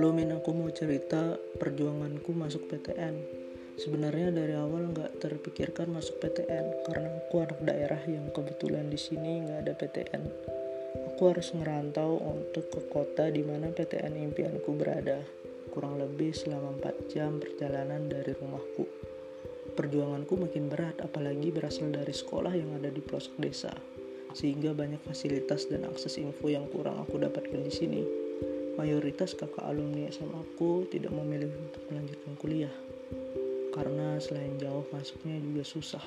Halo Min, aku mau cerita perjuanganku masuk PTN. Sebenarnya dari awal nggak terpikirkan masuk PTN karena aku anak daerah yang kebetulan di sini nggak ada PTN. Aku harus ngerantau untuk ke kota di mana PTN impianku berada, kurang lebih selama 4 jam perjalanan dari rumahku. Perjuanganku makin berat apalagi berasal dari sekolah yang ada di pelosok desa, sehingga banyak fasilitas dan akses info yang kurang aku dapatkan di sini mayoritas kakak alumni SMA aku tidak memilih untuk melanjutkan kuliah. Karena selain jauh masuknya juga susah.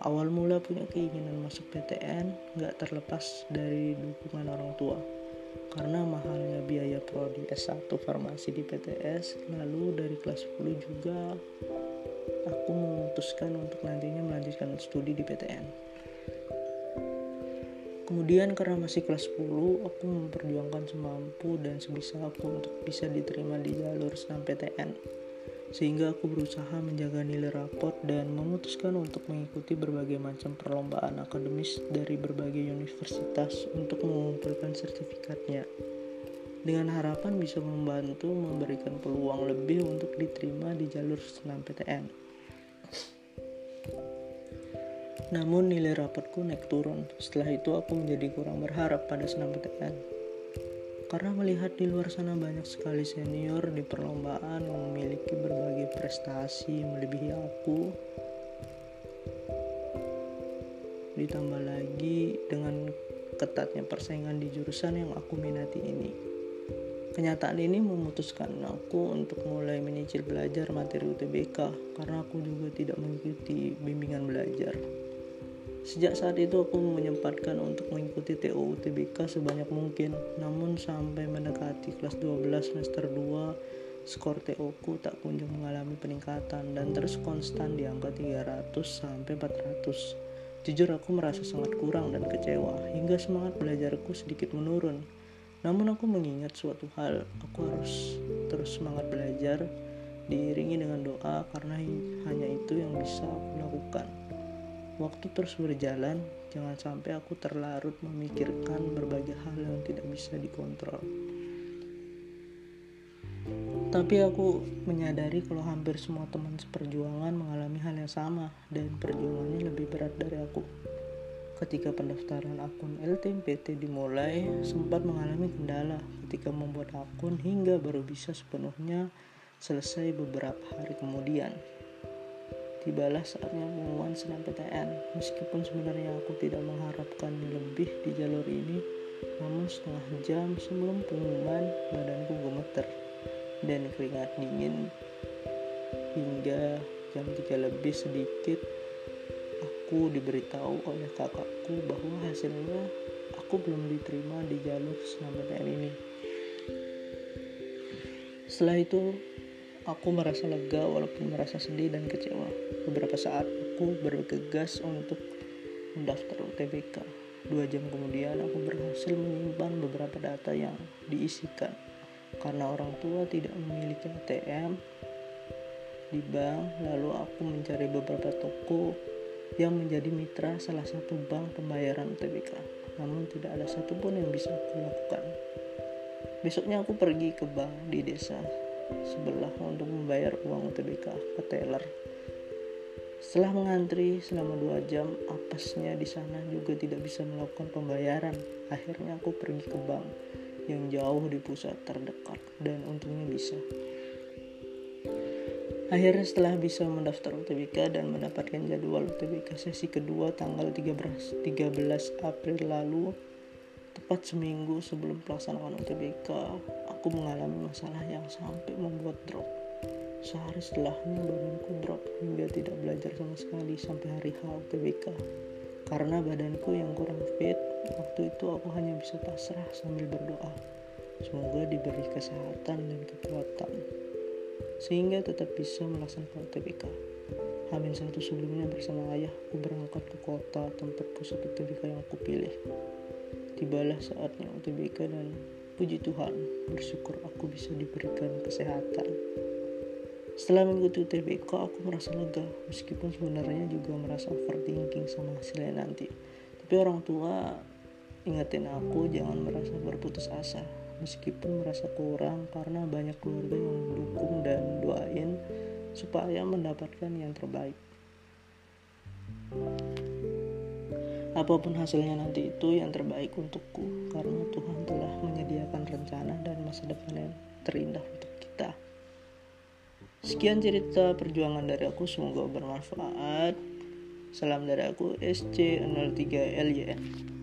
Awal mula punya keinginan masuk PTN nggak terlepas dari dukungan orang tua. Karena mahalnya biaya prodi S1 farmasi di PTS lalu dari kelas 10 juga aku memutuskan untuk nantinya melanjutkan studi di PTN Kemudian karena masih kelas 10, aku memperjuangkan semampu dan sebisa aku untuk bisa diterima di jalur PTN. Sehingga aku berusaha menjaga nilai rapot dan memutuskan untuk mengikuti berbagai macam perlombaan akademis dari berbagai universitas untuk mengumpulkan sertifikatnya. Dengan harapan bisa membantu memberikan peluang lebih untuk diterima di jalur PTN. Namun nilai rapatku naik turun. Setelah itu aku menjadi kurang berharap pada senam PTN. Karena melihat di luar sana banyak sekali senior di perlombaan yang memiliki berbagai prestasi melebihi aku. Ditambah lagi dengan ketatnya persaingan di jurusan yang aku minati ini. Kenyataan ini memutuskan aku untuk mulai menyicil belajar materi UTBK karena aku juga tidak mengikuti bimbingan belajar. Sejak saat itu aku menyempatkan untuk mengikuti TO UTBK sebanyak mungkin. Namun sampai mendekati kelas 12 semester 2, skor TO ku tak kunjung mengalami peningkatan dan terus konstan di angka 300 sampai 400. Jujur aku merasa sangat kurang dan kecewa hingga semangat belajarku sedikit menurun. Namun aku mengingat suatu hal, aku harus terus semangat belajar diiringi dengan doa karena hanya itu yang bisa aku lakukan. Waktu terus berjalan, jangan sampai aku terlarut memikirkan berbagai hal yang tidak bisa dikontrol. Tapi aku menyadari kalau hampir semua teman seperjuangan mengalami hal yang sama dan perjuangannya lebih berat dari aku. Ketika pendaftaran akun LTMPT dimulai, sempat mengalami kendala ketika membuat akun hingga baru bisa sepenuhnya selesai beberapa hari kemudian. Tibalah saatnya pengumuman PTN. Meskipun sebenarnya aku tidak mengharapkan lebih di jalur ini, namun setengah jam sebelum pengumuman badanku gemeter dan keringat dingin hingga jam 3 lebih sedikit aku diberitahu oleh kakakku bahwa hasilnya aku belum diterima di jalur PTN ini. Setelah itu Aku merasa lega walaupun merasa sedih dan kecewa. Beberapa saat aku bergegas untuk mendaftar UTBK. Dua jam kemudian aku berhasil menyimpan beberapa data yang diisikan. Karena orang tua tidak memiliki ATM di bank, lalu aku mencari beberapa toko yang menjadi mitra salah satu bank pembayaran UTBK. Namun tidak ada satupun yang bisa aku lakukan. Besoknya aku pergi ke bank di desa sebelah untuk membayar uang UTBK ke teller. Setelah mengantri selama dua jam, apesnya di sana juga tidak bisa melakukan pembayaran. Akhirnya aku pergi ke bank yang jauh di pusat terdekat dan untungnya bisa. Akhirnya setelah bisa mendaftar UTBK dan mendapatkan jadwal UTBK sesi kedua tanggal 13, 13 April lalu, tepat seminggu sebelum pelaksanaan UTBK, aku mengalami masalah yang sampai membuat drop. Sehari setelahnya badanku drop hingga tidak belajar sama sekali sampai hari H UTBK. Karena badanku yang kurang fit, waktu itu aku hanya bisa pasrah sambil berdoa. Semoga diberi kesehatan dan kekuatan sehingga tetap bisa melaksanakan UTBK. Hamin satu sebelumnya bersama ayah, aku berangkat ke kota tempat pusat UTBK yang aku pilih. Tibalah saatnya UTBK dan Puji Tuhan, bersyukur aku bisa diberikan kesehatan. Setelah mengikuti UTBK, aku merasa lega, meskipun sebenarnya juga merasa overthinking sama hasilnya nanti. Tapi orang tua ingetin aku jangan merasa berputus asa. meskipun merasa kurang karena banyak keluarga yang mendukung dan doain supaya mendapatkan yang terbaik. Apa pun hasilnya nanti itu yang terbaik untukku karena Tuhan telah menyediakan rencana dan masa depan yang terindah untuk kita. Sekian cerita perjuangan dari aku, semoga bermanfaat. Salam dari aku SC03LYN.